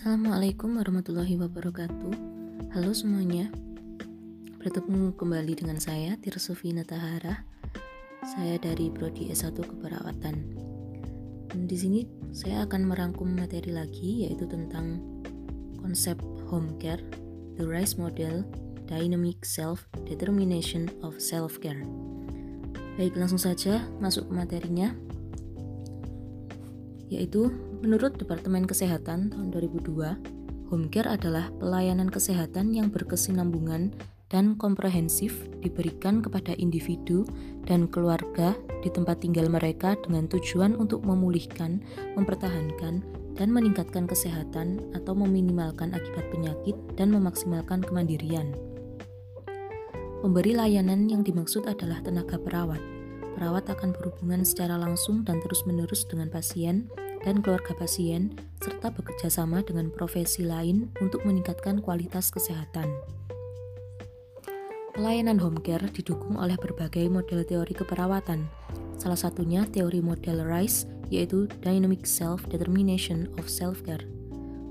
Assalamualaikum warahmatullahi wabarakatuh. Halo semuanya. Bertemu kembali dengan saya Tirsufi Natahara Saya dari Prodi S1 Keperawatan. Di sini saya akan merangkum materi lagi yaitu tentang konsep home care The RISE Model Dynamic Self-Determination of Self-Care Baik langsung saja masuk ke materinya yaitu menurut Departemen Kesehatan tahun 2002, home care adalah pelayanan kesehatan yang berkesinambungan dan komprehensif diberikan kepada individu dan keluarga di tempat tinggal mereka dengan tujuan untuk memulihkan, mempertahankan, dan meningkatkan kesehatan atau meminimalkan akibat penyakit dan memaksimalkan kemandirian. Pemberi layanan yang dimaksud adalah tenaga perawat perawat akan berhubungan secara langsung dan terus-menerus dengan pasien dan keluarga pasien, serta bekerja sama dengan profesi lain untuk meningkatkan kualitas kesehatan. Pelayanan home care didukung oleh berbagai model teori keperawatan. Salah satunya teori model RISE, yaitu Dynamic Self-Determination of Self-Care.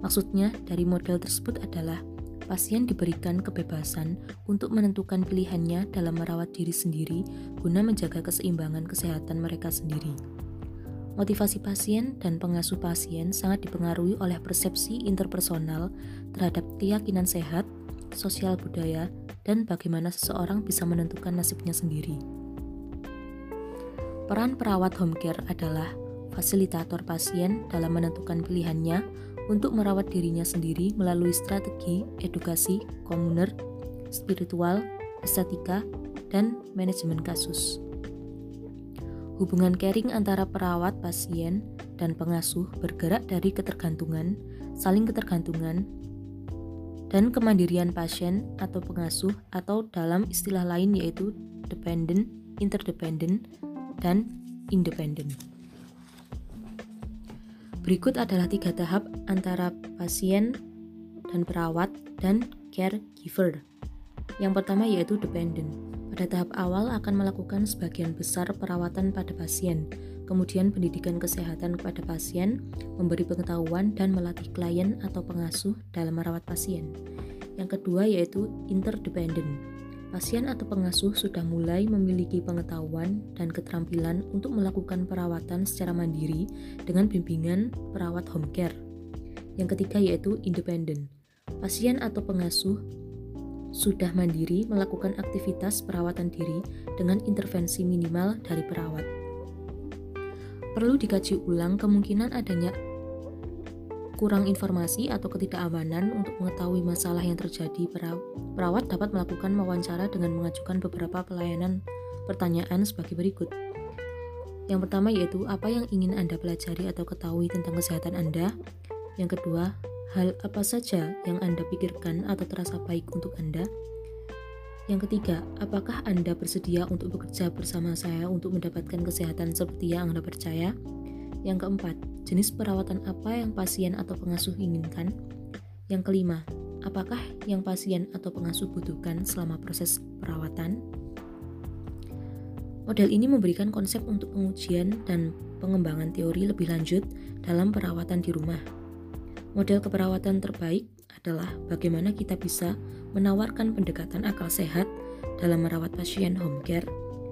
Maksudnya, dari model tersebut adalah pasien diberikan kebebasan untuk menentukan pilihannya dalam merawat diri sendiri guna menjaga keseimbangan kesehatan mereka sendiri. Motivasi pasien dan pengasuh pasien sangat dipengaruhi oleh persepsi interpersonal terhadap keyakinan sehat, sosial budaya, dan bagaimana seseorang bisa menentukan nasibnya sendiri. Peran perawat home care adalah fasilitator pasien dalam menentukan pilihannya untuk merawat dirinya sendiri melalui strategi edukasi komuner, spiritual, estetika, dan manajemen kasus. Hubungan caring antara perawat, pasien, dan pengasuh bergerak dari ketergantungan, saling ketergantungan, dan kemandirian pasien atau pengasuh atau dalam istilah lain yaitu dependent, interdependent, dan independent. Berikut adalah tiga tahap antara pasien dan perawat dan caregiver. Yang pertama yaitu dependent. Pada tahap awal akan melakukan sebagian besar perawatan pada pasien, kemudian pendidikan kesehatan kepada pasien, memberi pengetahuan dan melatih klien atau pengasuh dalam merawat pasien. Yang kedua yaitu interdependent pasien atau pengasuh sudah mulai memiliki pengetahuan dan keterampilan untuk melakukan perawatan secara mandiri dengan bimbingan perawat home care. Yang ketiga yaitu independen. Pasien atau pengasuh sudah mandiri melakukan aktivitas perawatan diri dengan intervensi minimal dari perawat. Perlu dikaji ulang kemungkinan adanya kurang informasi atau ketidakamanan untuk mengetahui masalah yang terjadi, perawat dapat melakukan wawancara dengan mengajukan beberapa pelayanan pertanyaan sebagai berikut. Yang pertama yaitu apa yang ingin Anda pelajari atau ketahui tentang kesehatan Anda. Yang kedua, hal apa saja yang Anda pikirkan atau terasa baik untuk Anda. Yang ketiga, apakah Anda bersedia untuk bekerja bersama saya untuk mendapatkan kesehatan seperti yang Anda percaya? Yang keempat, jenis perawatan apa yang pasien atau pengasuh inginkan? Yang kelima, apakah yang pasien atau pengasuh butuhkan selama proses perawatan? Model ini memberikan konsep untuk pengujian dan pengembangan teori lebih lanjut dalam perawatan di rumah. Model keperawatan terbaik adalah bagaimana kita bisa menawarkan pendekatan akal sehat dalam merawat pasien home care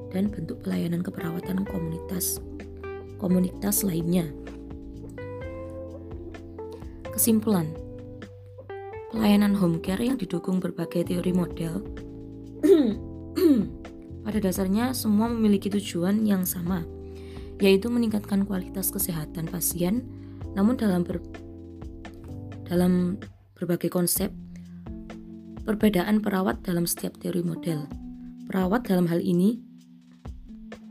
dan bentuk pelayanan keperawatan komunitas komunitas lainnya. Kesimpulan Pelayanan home care yang didukung berbagai teori model pada dasarnya semua memiliki tujuan yang sama, yaitu meningkatkan kualitas kesehatan pasien, namun dalam dalam berbagai konsep perbedaan perawat dalam setiap teori model. Perawat dalam hal ini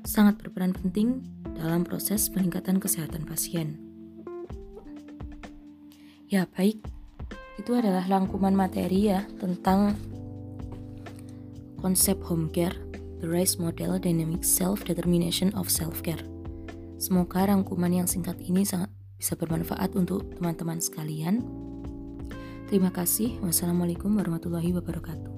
sangat berperan penting dalam proses peningkatan kesehatan pasien. Ya, baik. Itu adalah rangkuman materi ya tentang konsep home care, the RISE model dynamic self-determination of self-care. Semoga rangkuman yang singkat ini sangat bisa bermanfaat untuk teman-teman sekalian. Terima kasih. Wassalamualaikum warahmatullahi wabarakatuh.